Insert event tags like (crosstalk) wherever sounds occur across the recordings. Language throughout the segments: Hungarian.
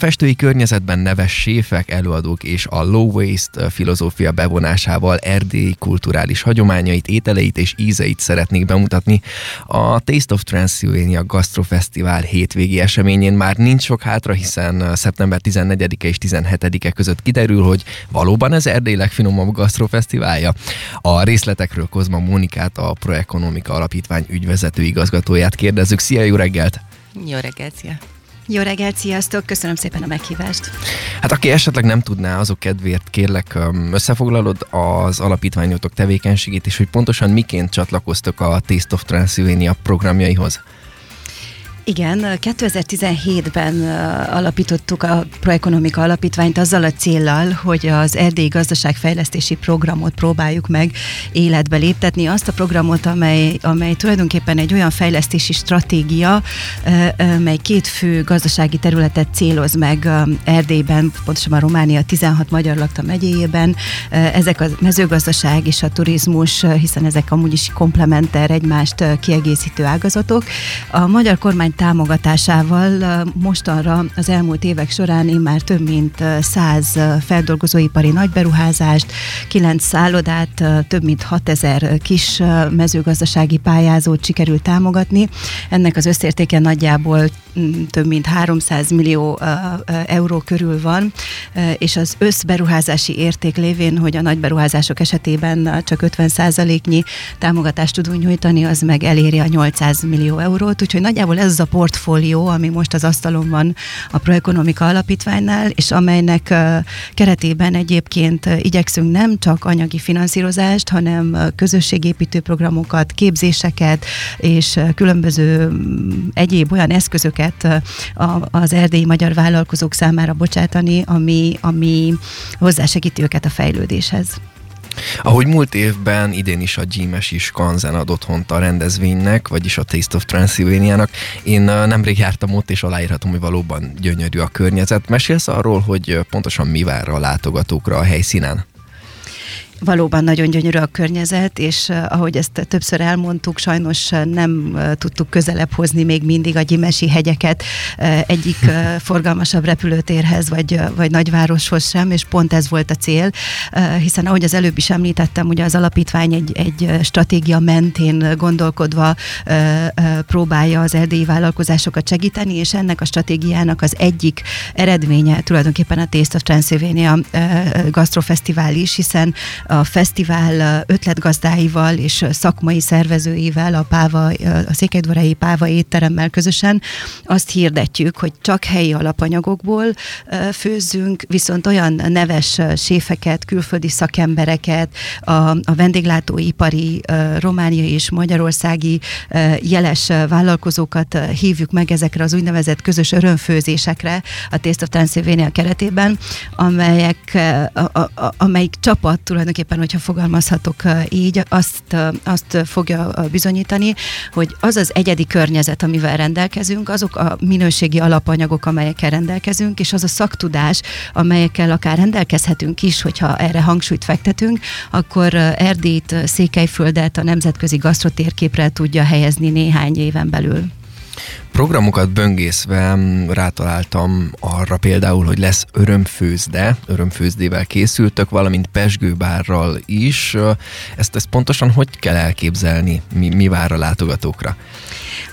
Festői környezetben neves séfek, előadók és a low waste filozófia bevonásával erdélyi kulturális hagyományait, ételeit és ízeit szeretnék bemutatni. A Taste of Transylvania Gastrofesztivál hétvégi eseményén már nincs sok hátra, hiszen szeptember 14-e és 17-e között kiderül, hogy valóban ez Erdély legfinomabb gasztrofesztiválja. A részletekről Kozma Mónikát, a Proekonomika Alapítvány ügyvezető igazgatóját kérdezzük. Szia, jó reggelt! Jó reggelt, szia! Jó reggelt, sziasztok! Köszönöm szépen a meghívást. Hát aki esetleg nem tudná, azok kedvéért kérlek összefoglalod az alapítványotok tevékenységét, és hogy pontosan miként csatlakoztok a Taste of Transylvania programjaihoz. Igen, 2017-ben alapítottuk a Proekonomika Alapítványt azzal a céllal, hogy az erdélyi gazdaságfejlesztési programot próbáljuk meg életbe léptetni. Azt a programot, amely, amely tulajdonképpen egy olyan fejlesztési stratégia, mely két fő gazdasági területet céloz meg Erdélyben, pontosabban Románia 16 magyar lakta megyéjében. Ezek a mezőgazdaság és a turizmus, hiszen ezek amúgy is komplementer egymást kiegészítő ágazatok. A magyar kormány támogatásával mostanra az elmúlt évek során én már több mint száz feldolgozóipari nagyberuházást, kilenc szállodát, több mint 6000 kis mezőgazdasági pályázót sikerült támogatni. Ennek az összértéke nagyjából több mint 300 millió euró körül van, és az összberuházási érték lévén, hogy a nagy beruházások esetében csak 50 nyi támogatást tudunk nyújtani, az meg eléri a 800 millió eurót, úgyhogy nagyjából ez a portfólió, ami most az asztalon van a Proekonomika Alapítványnál, és amelynek keretében egyébként igyekszünk nem csak anyagi finanszírozást, hanem közösségépítő programokat, képzéseket és különböző egyéb olyan eszközöket az erdélyi magyar vállalkozók számára bocsátani, ami, ami hozzásegíti őket a fejlődéshez. Ahogy múlt évben, idén is a Gyímes is Kanzen ad otthont a rendezvénynek, vagyis a Taste of Transylvania-nak. Én nemrég jártam ott, és aláírhatom, hogy valóban gyönyörű a környezet. Mesélsz arról, hogy pontosan mi vár a látogatókra a helyszínen? Valóban nagyon gyönyörű a környezet, és ahogy ezt többször elmondtuk, sajnos nem tudtuk közelebb hozni még mindig a gyimesi hegyeket egyik (laughs) forgalmasabb repülőtérhez, vagy, vagy nagyvároshoz sem, és pont ez volt a cél, hiszen ahogy az előbb is említettem, ugye az alapítvány egy, egy stratégia mentén gondolkodva próbálja az erdélyi vállalkozásokat segíteni, és ennek a stratégiának az egyik eredménye tulajdonképpen a Taste of Transylvania Gastrofesztivál is, hiszen a fesztivál ötletgazdáival és szakmai szervezőivel, a Páva, a Székelydvarai Páva étteremmel közösen azt hirdetjük, hogy csak helyi alapanyagokból főzzünk, viszont olyan neves séfeket, külföldi szakembereket, a, a vendéglátóipari romániai és magyarországi jeles vállalkozókat hívjuk meg ezekre az úgynevezett közös örömfőzésekre a Taste of Transylvania keretében, amelyek, a, a, amelyik csapat tulajdonképpen tulajdonképpen, hogyha fogalmazhatok így, azt, azt fogja bizonyítani, hogy az az egyedi környezet, amivel rendelkezünk, azok a minőségi alapanyagok, amelyekkel rendelkezünk, és az a szaktudás, amelyekkel akár rendelkezhetünk is, hogyha erre hangsúlyt fektetünk, akkor Erdélyt, Székelyföldet a nemzetközi gasztrotérképre tudja helyezni néhány éven belül programokat böngészve rátaláltam arra például, hogy lesz örömfőzde, örömfőzdével készültök, valamint pesgőbárral is. Ezt, ezt pontosan hogy kell elképzelni? Mi, mi vár a látogatókra?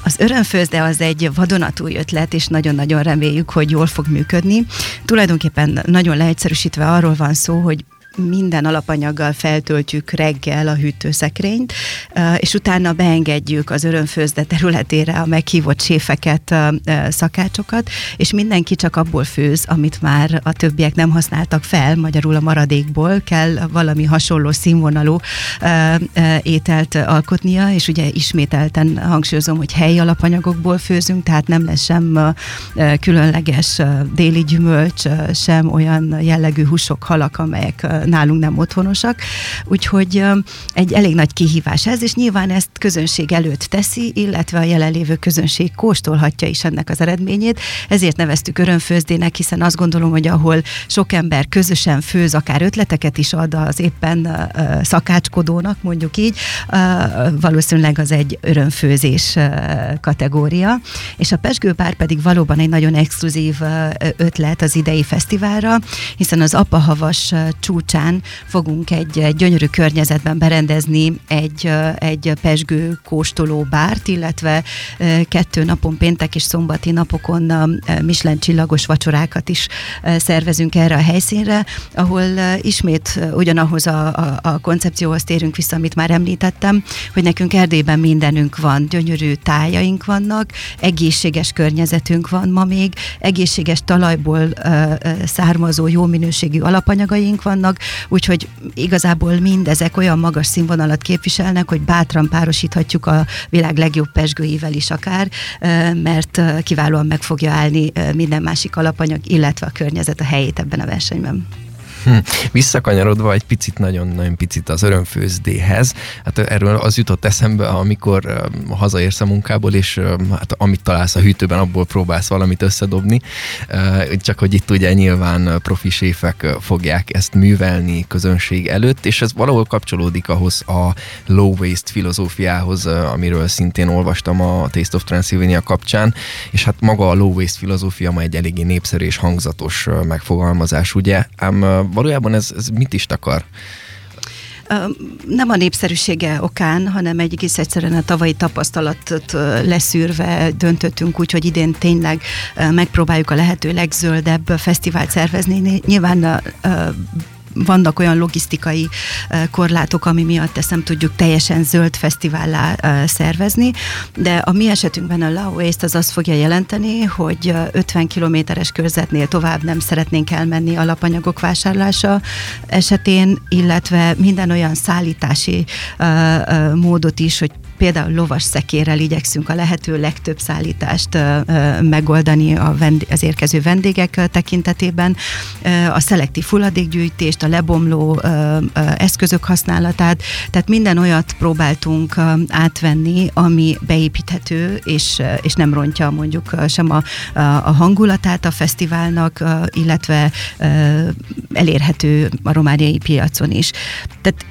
Az örömfőzde az egy vadonatúj ötlet, és nagyon-nagyon reméljük, hogy jól fog működni. Tulajdonképpen nagyon leegyszerűsítve arról van szó, hogy minden alapanyaggal feltöltjük reggel a hűtőszekrényt, és utána beengedjük az örömfőzde területére a meghívott séfeket, szakácsokat, és mindenki csak abból főz, amit már a többiek nem használtak fel, magyarul a maradékból kell valami hasonló színvonalú ételt alkotnia, és ugye ismételten hangsúlyozom, hogy helyi alapanyagokból főzünk, tehát nem lesz sem különleges déli gyümölcs, sem olyan jellegű húsok, halak, amelyek nálunk nem otthonosak, úgyhogy egy elég nagy kihívás ez, és nyilván ezt közönség előtt teszi, illetve a jelenlévő közönség kóstolhatja is ennek az eredményét, ezért neveztük örömfőzdének, hiszen azt gondolom, hogy ahol sok ember közösen főz, akár ötleteket is ad az éppen szakácskodónak, mondjuk így, valószínűleg az egy örömfőzés kategória, és a Pesgőbár pedig valóban egy nagyon exkluzív ötlet az idei fesztiválra, hiszen az Apahavas csúcsán fogunk egy, gyönyörű környezetben berendezni egy, egy pesgő kóstoló bárt, illetve kettő napon, péntek és szombati napokon Michelin csillagos vacsorákat is szervezünk erre a helyszínre, ahol ismét ugyanahoz a, a, a koncepcióhoz térünk vissza, amit már említettem, hogy nekünk Erdélyben mindenünk van, gyönyörű tájaink vannak, egészséges környezetünk van ma még, egészséges talajból származó jó minőségű alapanyagaink vannak, úgyhogy igazából mindezek olyan magas színvonalat képviselnek, hogy bátran párosíthatjuk a világ legjobb pesgőivel is akár, mert kiválóan meg fogja állni minden másik alapanyag, illetve a környezet a helyét ebben a versenyben. Hm. Visszakanyarodva egy picit, nagyon-nagyon picit az örömfőzdéhez, hát erről az jutott eszembe, amikor uh, hazaérsz a munkából, és uh, hát amit találsz a hűtőben, abból próbálsz valamit összedobni, uh, csak hogy itt ugye nyilván profi séfek fogják ezt művelni közönség előtt, és ez valahol kapcsolódik ahhoz a low waste filozófiához, amiről szintén olvastam a Taste of Transylvania kapcsán, és hát maga a low waste filozófia ma egy eléggé népszerű és hangzatos megfogalmazás, ugye? Ám valójában ez, ez mit is takar? Nem a népszerűsége okán, hanem egy egész egyszerűen a tavalyi tapasztalatot leszűrve döntöttünk úgy, hogy idén tényleg megpróbáljuk a lehető legzöldebb fesztivált szervezni. Nyilván vannak olyan logisztikai korlátok, ami miatt ezt nem tudjuk teljesen zöld fesztivállá szervezni, de a mi esetünkben a Lao Waste az azt fogja jelenteni, hogy 50 kilométeres körzetnél tovább nem szeretnénk elmenni alapanyagok vásárlása esetén, illetve minden olyan szállítási módot is, hogy például lovas szekérrel igyekszünk a lehető legtöbb szállítást megoldani a vendég, az érkező vendégek tekintetében, a szelektív hulladékgyűjtést, a lebomló eszközök használatát, tehát minden olyat próbáltunk átvenni, ami beépíthető, és, és nem rontja mondjuk sem a, a hangulatát a fesztiválnak, illetve elérhető a romániai piacon is. Tehát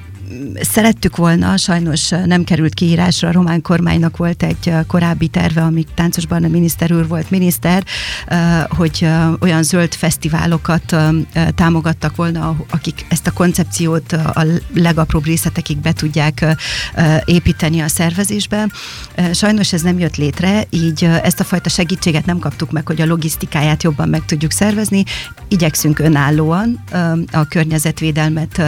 szerettük volna, sajnos nem került kiírásra, a román kormánynak volt egy korábbi terve, amíg táncosban a miniszter úr volt miniszter, hogy olyan zöld fesztiválokat támogattak volna, akik ezt a koncepciót a legapróbb részletekig be tudják építeni a szervezésbe. Sajnos ez nem jött létre, így ezt a fajta segítséget nem kaptuk meg, hogy a logisztikáját jobban meg tudjuk szervezni. Igyekszünk önállóan a környezetvédelmet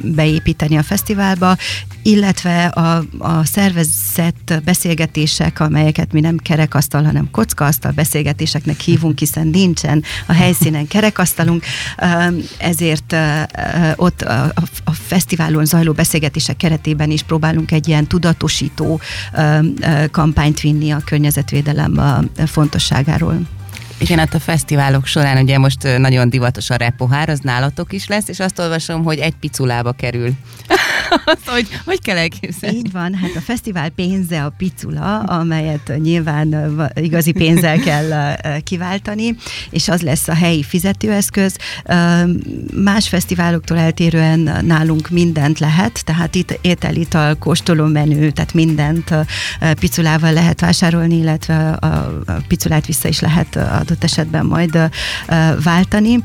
beépíteni a fesztiválba, fesztiválba, illetve a, a szervezett beszélgetések, amelyeket mi nem kerekasztal, hanem kockaasztal beszélgetéseknek hívunk, hiszen nincsen a helyszínen kerekasztalunk, ezért ott a, a fesztiválon zajló beszélgetések keretében is próbálunk egy ilyen tudatosító kampányt vinni a környezetvédelem fontosságáról. Igen, hát a fesztiválok során ugye most nagyon divatos a repohár, az nálatok is lesz, és azt olvasom, hogy egy piculába kerül. (laughs) azt, hogy, hogy kell elképzelni? Így van, hát a fesztivál pénze a picula, amelyet nyilván igazi pénzzel kell kiváltani, és az lesz a helyi fizetőeszköz. Más fesztiváloktól eltérően nálunk mindent lehet, tehát itt étel, ital, kóstoló menü, tehát mindent piculával lehet vásárolni, illetve a piculát vissza is lehet adott esetben majd váltani,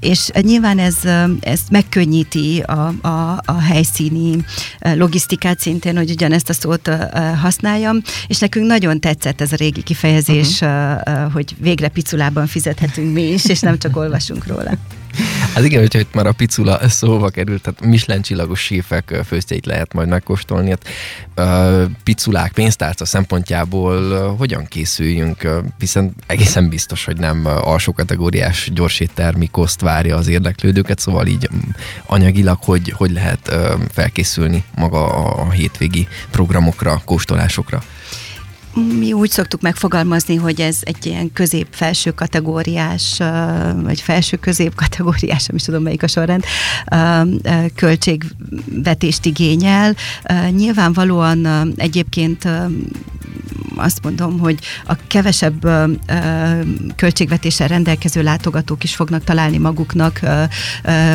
és nyilván ez, ez megkönnyíti a, a, a helyszíni logisztikát szintén, hogy ugyanezt a szót használjam, és nekünk nagyon tetszett ez a régi kifejezés, uh-huh. hogy végre piculában fizethetünk mi is, és nem csak olvasunk róla. (laughs) Hát igen, hogyha itt már a picula szóba került, tehát Michelin csillagos séfek főztjeit lehet majd megkóstolni. Hát, piculák pénztárca szempontjából hogyan készüljünk, hiszen egészen biztos, hogy nem alsó kategóriás gyorséttermi koszt várja az érdeklődőket, szóval így anyagilag hogy, hogy lehet felkészülni maga a hétvégi programokra, kóstolásokra? Mi úgy szoktuk megfogalmazni, hogy ez egy ilyen közép-felső kategóriás, vagy felső-közép kategóriás, nem is tudom melyik a sorrend, költségvetést igényel. Nyilvánvalóan egyébként azt mondom, hogy a kevesebb költségvetéssel rendelkező látogatók is fognak találni maguknak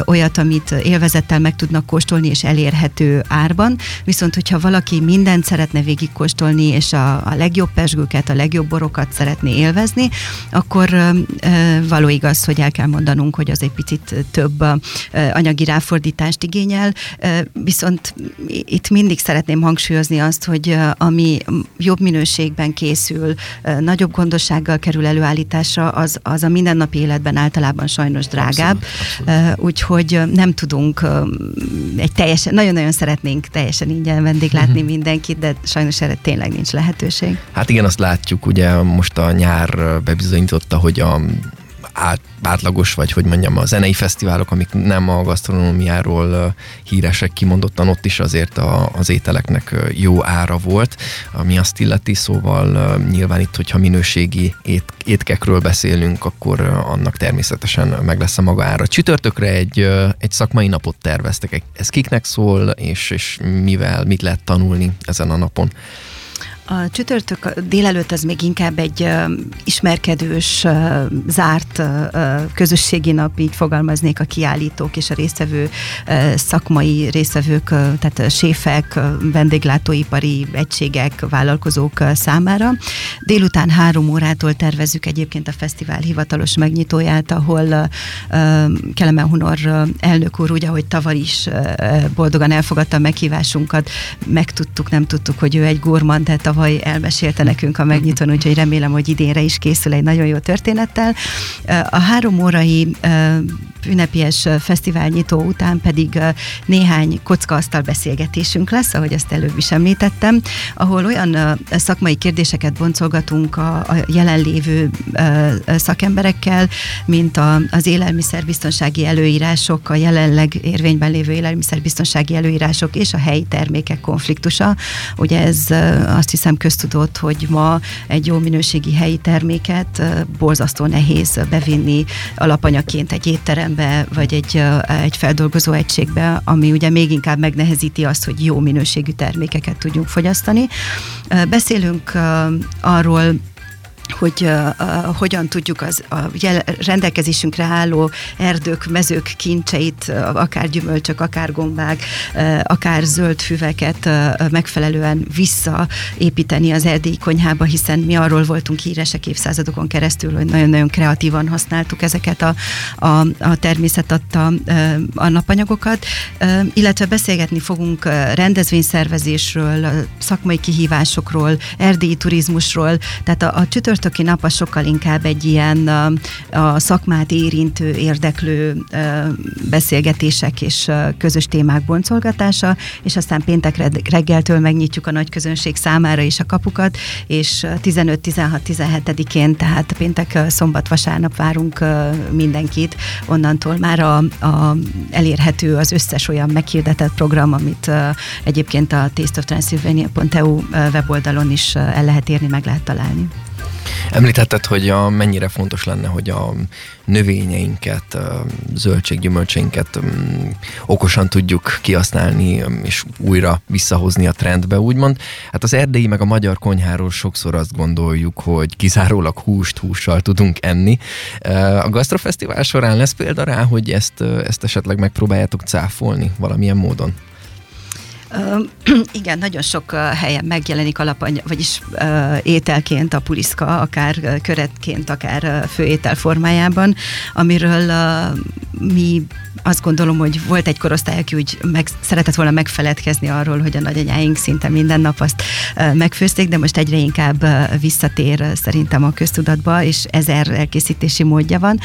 olyat, amit élvezettel meg tudnak kóstolni és elérhető árban. Viszont, hogyha valaki mindent szeretne végigkóstolni, és a, a legjobb pesgőket, a legjobb borokat szeretné élvezni, akkor való igaz, hogy el kell mondanunk, hogy az egy picit több anyagi ráfordítást igényel, viszont itt mindig szeretném hangsúlyozni azt, hogy ami jobb minőségben készül, nagyobb gondossággal kerül előállításra, az, az a mindennapi életben általában sajnos drágább, abszolút, abszolút. úgyhogy nem tudunk egy teljesen, nagyon-nagyon szeretnénk teljesen ingyen vendéglátni uh-huh. mindenkit, de sajnos erre tényleg nincs lehetőség. Hát igen, azt látjuk, ugye most a nyár bebizonyította, hogy a át, átlagos, vagy hogy mondjam, a zenei fesztiválok, amik nem a gasztronómiáról híresek kimondottan, ott is azért a, az ételeknek jó ára volt, ami azt illeti, szóval nyilván itt, hogyha minőségi ét, étkekről beszélünk, akkor annak természetesen meg lesz a maga ára. Csütörtökre egy, egy szakmai napot terveztek. Ez kiknek szól, és, és mivel, mit lehet tanulni ezen a napon? A csütörtök délelőtt az még inkább egy uh, ismerkedős, uh, zárt uh, közösségi nap, így fogalmaznék a kiállítók és a résztvevő uh, szakmai résztvevők, uh, tehát séfek, uh, vendéglátóipari egységek, vállalkozók uh, számára. Délután három órától tervezzük egyébként a fesztivál hivatalos megnyitóját, ahol uh, Kelemen Hunor elnök úr, úgy, ahogy tavaly is uh, boldogan elfogadta a meghívásunkat, megtudtuk, nem tudtuk, hogy ő egy gurmand, tehát tavaly elmesélte nekünk a megnyitón, úgyhogy remélem, hogy idénre is készül egy nagyon jó történettel. A három órai ünnepélyes fesztiválnyitó után pedig néhány kockaasztal beszélgetésünk lesz, ahogy ezt előbb is említettem, ahol olyan szakmai kérdéseket boncolgatunk a, a jelenlévő szakemberekkel, mint a, az élelmiszerbiztonsági előírások, a jelenleg érvényben lévő élelmiszerbiztonsági előírások és a helyi termékek konfliktusa. Ugye ez azt hiszem köztudott, hogy ma egy jó minőségi helyi terméket borzasztó nehéz bevinni alapanyagként egy étterembe, vagy egy, egy feldolgozó egységbe, ami ugye még inkább megnehezíti azt, hogy jó minőségű termékeket tudjunk fogyasztani. Beszélünk arról, hogy uh, hogyan tudjuk az a jel, rendelkezésünkre álló erdők, mezők kincseit, uh, akár gyümölcsök, akár gombák, uh, akár zöld füveket uh, megfelelően visszaépíteni az erdélyi konyhába, hiszen mi arról voltunk híresek évszázadokon keresztül, hogy nagyon-nagyon kreatívan használtuk ezeket a, a, a természet adta uh, a napanyagokat, uh, illetve beszélgetni fogunk rendezvényszervezésről, szakmai kihívásokról, erdélyi turizmusról, tehát a, a csütört csütörtöki nap a sokkal inkább egy ilyen a szakmát érintő, érdeklő beszélgetések és közös témák boncolgatása, és aztán péntek reggeltől megnyitjuk a nagy közönség számára is a kapukat, és 15-16-17-én, tehát péntek, szombat, vasárnap várunk mindenkit, onnantól már a, a elérhető az összes olyan meghirdetett program, amit egyébként a tasteoftransylvania.eu weboldalon is el lehet érni, meg lehet találni. Említetted, hogy a, mennyire fontos lenne, hogy a növényeinket, zöldséggyümölcseinket um, okosan tudjuk kihasználni um, és újra visszahozni a trendbe, úgymond. Hát az erdélyi meg a magyar konyháról sokszor azt gondoljuk, hogy kizárólag húst hússal tudunk enni. Uh, a Gastrofesztivál során lesz példa rá, hogy ezt, uh, ezt esetleg megpróbáljátok cáfolni valamilyen módon? (clears throat) igen, nagyon sok helyen megjelenik alapany, vagyis ételként a puliszka, akár köretként, akár főétel formájában, amiről mi azt gondolom, hogy volt egy korosztály, aki úgy meg, szeretett volna megfeledkezni arról, hogy a nagyanyáink szinte minden nap azt megfőzték, de most egyre inkább visszatér szerintem a köztudatba, és ezer elkészítési módja van.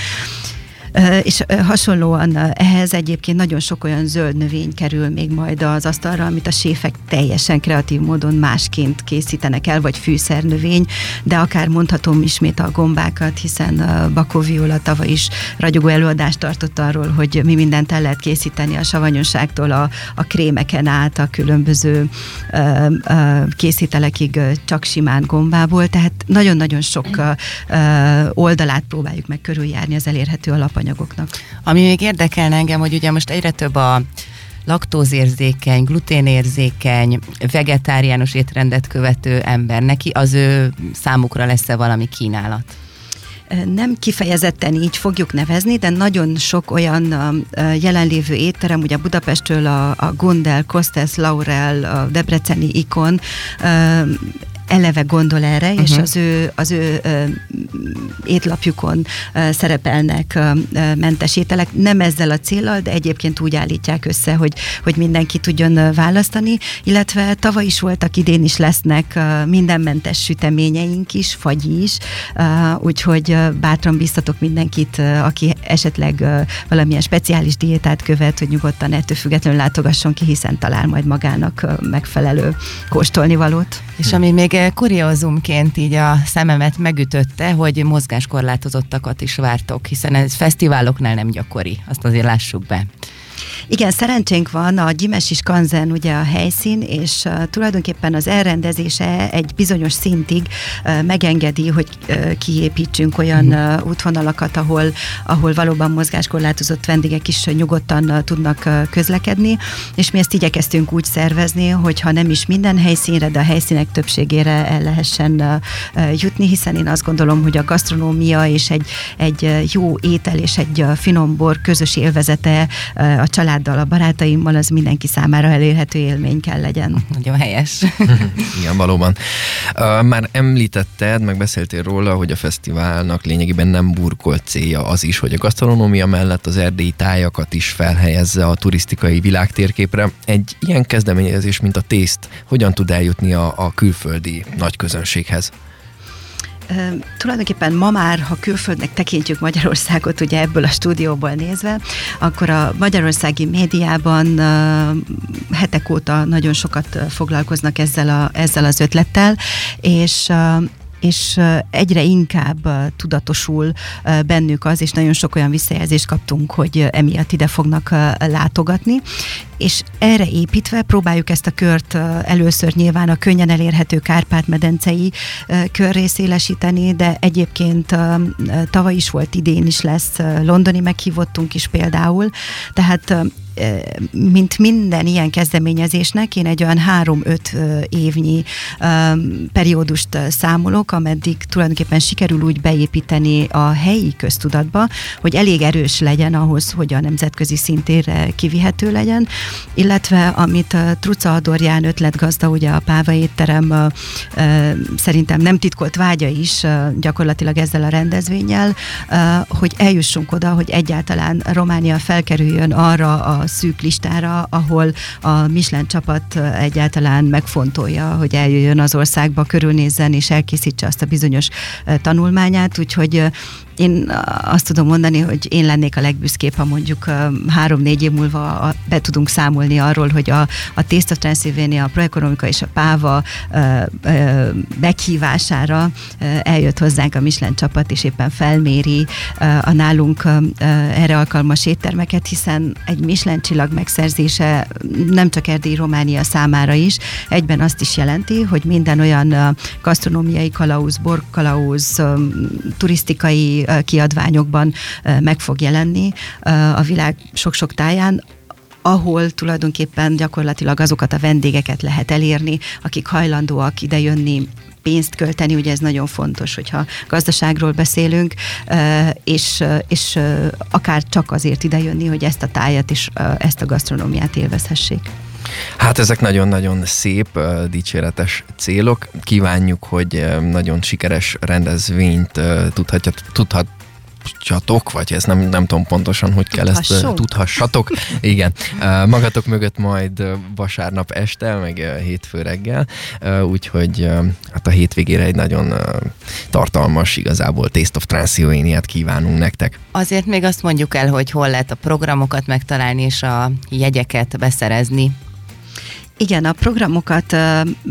És hasonlóan ehhez egyébként nagyon sok olyan zöld növény kerül még majd az asztalra, amit a séfek teljesen kreatív módon másként készítenek el, vagy fűszernövény, de akár mondhatom ismét a gombákat, hiszen Bakó Viola tavaly is ragyogó előadást tartott arról, hogy mi mindent el lehet készíteni a savanyosságtól a, a krémeken át, a különböző ö, ö, készítelekig csak simán gombából, tehát nagyon-nagyon sok ö, oldalát próbáljuk meg körüljárni az elérhető alapanyagoknak. Ami még érdekelne engem, hogy ugye most egyre több a laktózérzékeny, gluténérzékeny, vegetáriánus étrendet követő ember, neki az ő számukra lesz-e valami kínálat? nem kifejezetten így fogjuk nevezni, de nagyon sok olyan jelenlévő étterem, ugye Budapestről a, a Gondel, Kostes, Laurel, a Debreceni Ikon, eleve gondol erre, uh-huh. és mhm. az ő, az ő ö, étlapjukon ö, szerepelnek ö, mentes ételek. Nem ezzel a célral, de egyébként úgy állítják össze, hogy, hogy mindenki tudjon választani, illetve tavaly is voltak, idén is lesznek ö, mindenmentes süteményeink is, fagy is, ö, úgyhogy ö, bátran biztatok mindenkit, ö, aki esetleg ö, valamilyen speciális diétát követ, hogy nyugodtan ettől függetlenül látogasson ki, hiszen talál majd magának ö, megfelelő kóstolnivalót. És ami még kuriózumként így a szememet megütötte, hogy mozgáskorlátozottakat is vártok, hiszen ez fesztiváloknál nem gyakori, azt azért lássuk be. Igen, szerencsénk van, a Gyimesi Skanzen ugye a helyszín, és uh, tulajdonképpen az elrendezése egy bizonyos szintig uh, megengedi, hogy uh, kiépítsünk olyan uh, útvonalakat, ahol, ahol valóban mozgáskorlátozott vendégek is nyugodtan uh, tudnak uh, közlekedni, és mi ezt igyekeztünk úgy szervezni, hogyha nem is minden helyszínre, de a helyszínek többségére el lehessen uh, jutni, hiszen én azt gondolom, hogy a gasztronómia és egy, egy jó étel és egy finom bor közös élvezete uh, a család családdal, a barátaimmal, az mindenki számára elérhető élmény kell legyen. (laughs) Nagyon helyes. (laughs) Igen, valóban. Már említetted, meg beszéltél róla, hogy a fesztiválnak lényegében nem burkolt célja az is, hogy a gasztronómia mellett az erdélyi tájakat is felhelyezze a turisztikai világtérképre. Egy ilyen kezdeményezés, mint a tészt, hogyan tud eljutni a, a külföldi nagy közönséghez? Tulajdonképpen ma már, ha külföldnek tekintjük Magyarországot, ugye ebből a stúdióból nézve, akkor a magyarországi médiában hetek óta nagyon sokat foglalkoznak ezzel, a, ezzel az ötlettel, és és egyre inkább tudatosul bennük az, és nagyon sok olyan visszajelzést kaptunk, hogy emiatt ide fognak látogatni, és erre építve próbáljuk ezt a kört először nyilván a könnyen elérhető Kárpát-medencei körré szélesíteni, de egyébként tavaly is volt, idén is lesz, londoni meghívottunk is például, tehát mint minden ilyen kezdeményezésnek, én egy olyan három-öt évnyi periódust számolok, ameddig tulajdonképpen sikerül úgy beépíteni a helyi köztudatba, hogy elég erős legyen ahhoz, hogy a nemzetközi szintére kivihető legyen, illetve amit Truca Adorján ötletgazda, ugye a Páva étterem szerintem nem titkolt vágya is gyakorlatilag ezzel a rendezvényel, hogy eljussunk oda, hogy egyáltalán Románia felkerüljön arra a szűk listára, ahol a Michelin csapat egyáltalán megfontolja, hogy eljöjjön az országba, körülnézzen és elkészítse azt a bizonyos tanulmányát, úgyhogy én azt tudom mondani, hogy én lennék a legbüszkébb, ha mondjuk három-négy év múlva be tudunk számolni arról, hogy a, a Taste Transylvania, a Proekonomika és a Páva meghívására eljött hozzánk a Michelin csapat, és éppen felméri a nálunk erre alkalmas éttermeket, hiszen egy Michelin csillag megszerzése nem csak Erdély Románia számára is, egyben azt is jelenti, hogy minden olyan gasztronómiai kalauz, borkalauz, turisztikai kiadványokban meg fog jelenni a világ sok-sok táján, ahol tulajdonképpen gyakorlatilag azokat a vendégeket lehet elérni, akik hajlandóak idejönni pénzt költeni, ugye ez nagyon fontos, hogyha gazdaságról beszélünk, és, és akár csak azért idejönni, hogy ezt a tájat és ezt a gasztronómiát élvezhessék. Hát ezek nagyon-nagyon szép, dicséretes célok. Kívánjuk, hogy nagyon sikeres rendezvényt tudhatja, tudhat, tudhassatok, vagy ez nem, nem tudom pontosan, hogy kell ezt Tudhassunk. tudhassatok. (laughs) Igen, magatok mögött majd vasárnap este, meg hétfő reggel, úgyhogy hát a hétvégére egy nagyon tartalmas, igazából Taste of Transylvania-t kívánunk nektek. Azért még azt mondjuk el, hogy hol lehet a programokat megtalálni és a jegyeket beszerezni. Igen, a programokat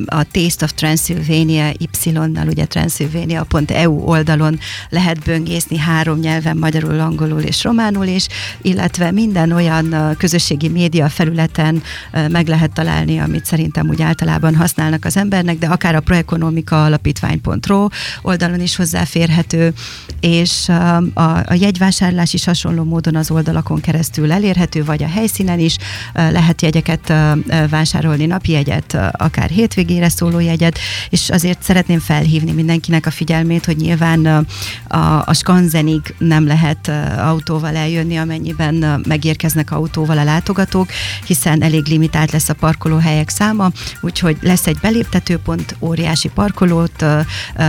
a Taste of Transylvania Y-nal, ugye transylvania.eu oldalon lehet böngészni három nyelven, magyarul, angolul és románul is, illetve minden olyan közösségi média felületen meg lehet találni, amit szerintem úgy általában használnak az embernek, de akár a proekonomika alapítvány.ro oldalon is hozzáférhető, és a, a jegyvásárlás is hasonló módon az oldalakon keresztül elérhető, vagy a helyszínen is lehet jegyeket vásárolni vásárolni napjegyet, akár hétvégére szóló jegyet, és azért szeretném felhívni mindenkinek a figyelmét, hogy nyilván a, a skanzenig nem lehet autóval eljönni, amennyiben megérkeznek autóval a látogatók, hiszen elég limitált lesz a parkolóhelyek száma, úgyhogy lesz egy beléptetőpont, óriási parkolót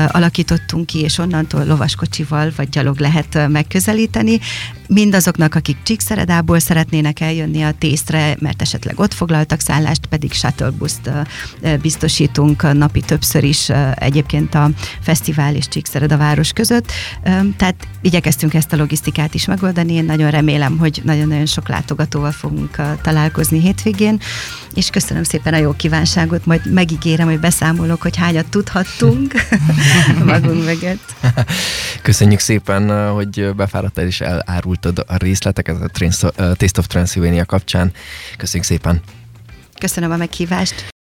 alakítottunk ki, és onnantól lovaskocsival vagy gyalog lehet megközelíteni. Mindazoknak, akik Csíkszeredából szeretnének eljönni a tésztre, mert esetleg ott foglaltak szállást, pedig shuttlebuszt biztosítunk napi többször is egyébként a fesztivál és Csíkszered a város között. Tehát igyekeztünk ezt a logisztikát is megoldani. Én nagyon remélem, hogy nagyon-nagyon sok látogatóval fogunk találkozni hétvégén, és köszönöm szépen a jó kívánságot, majd megígérem, hogy beszámolok, hogy hányat tudhattunk (laughs) magunk mögött. Köszönjük szépen, hogy befáradtál és elárultad a részleteket a Taste of Transylvania kapcsán. Köszönjük szépen! Köszönöm a meghívást.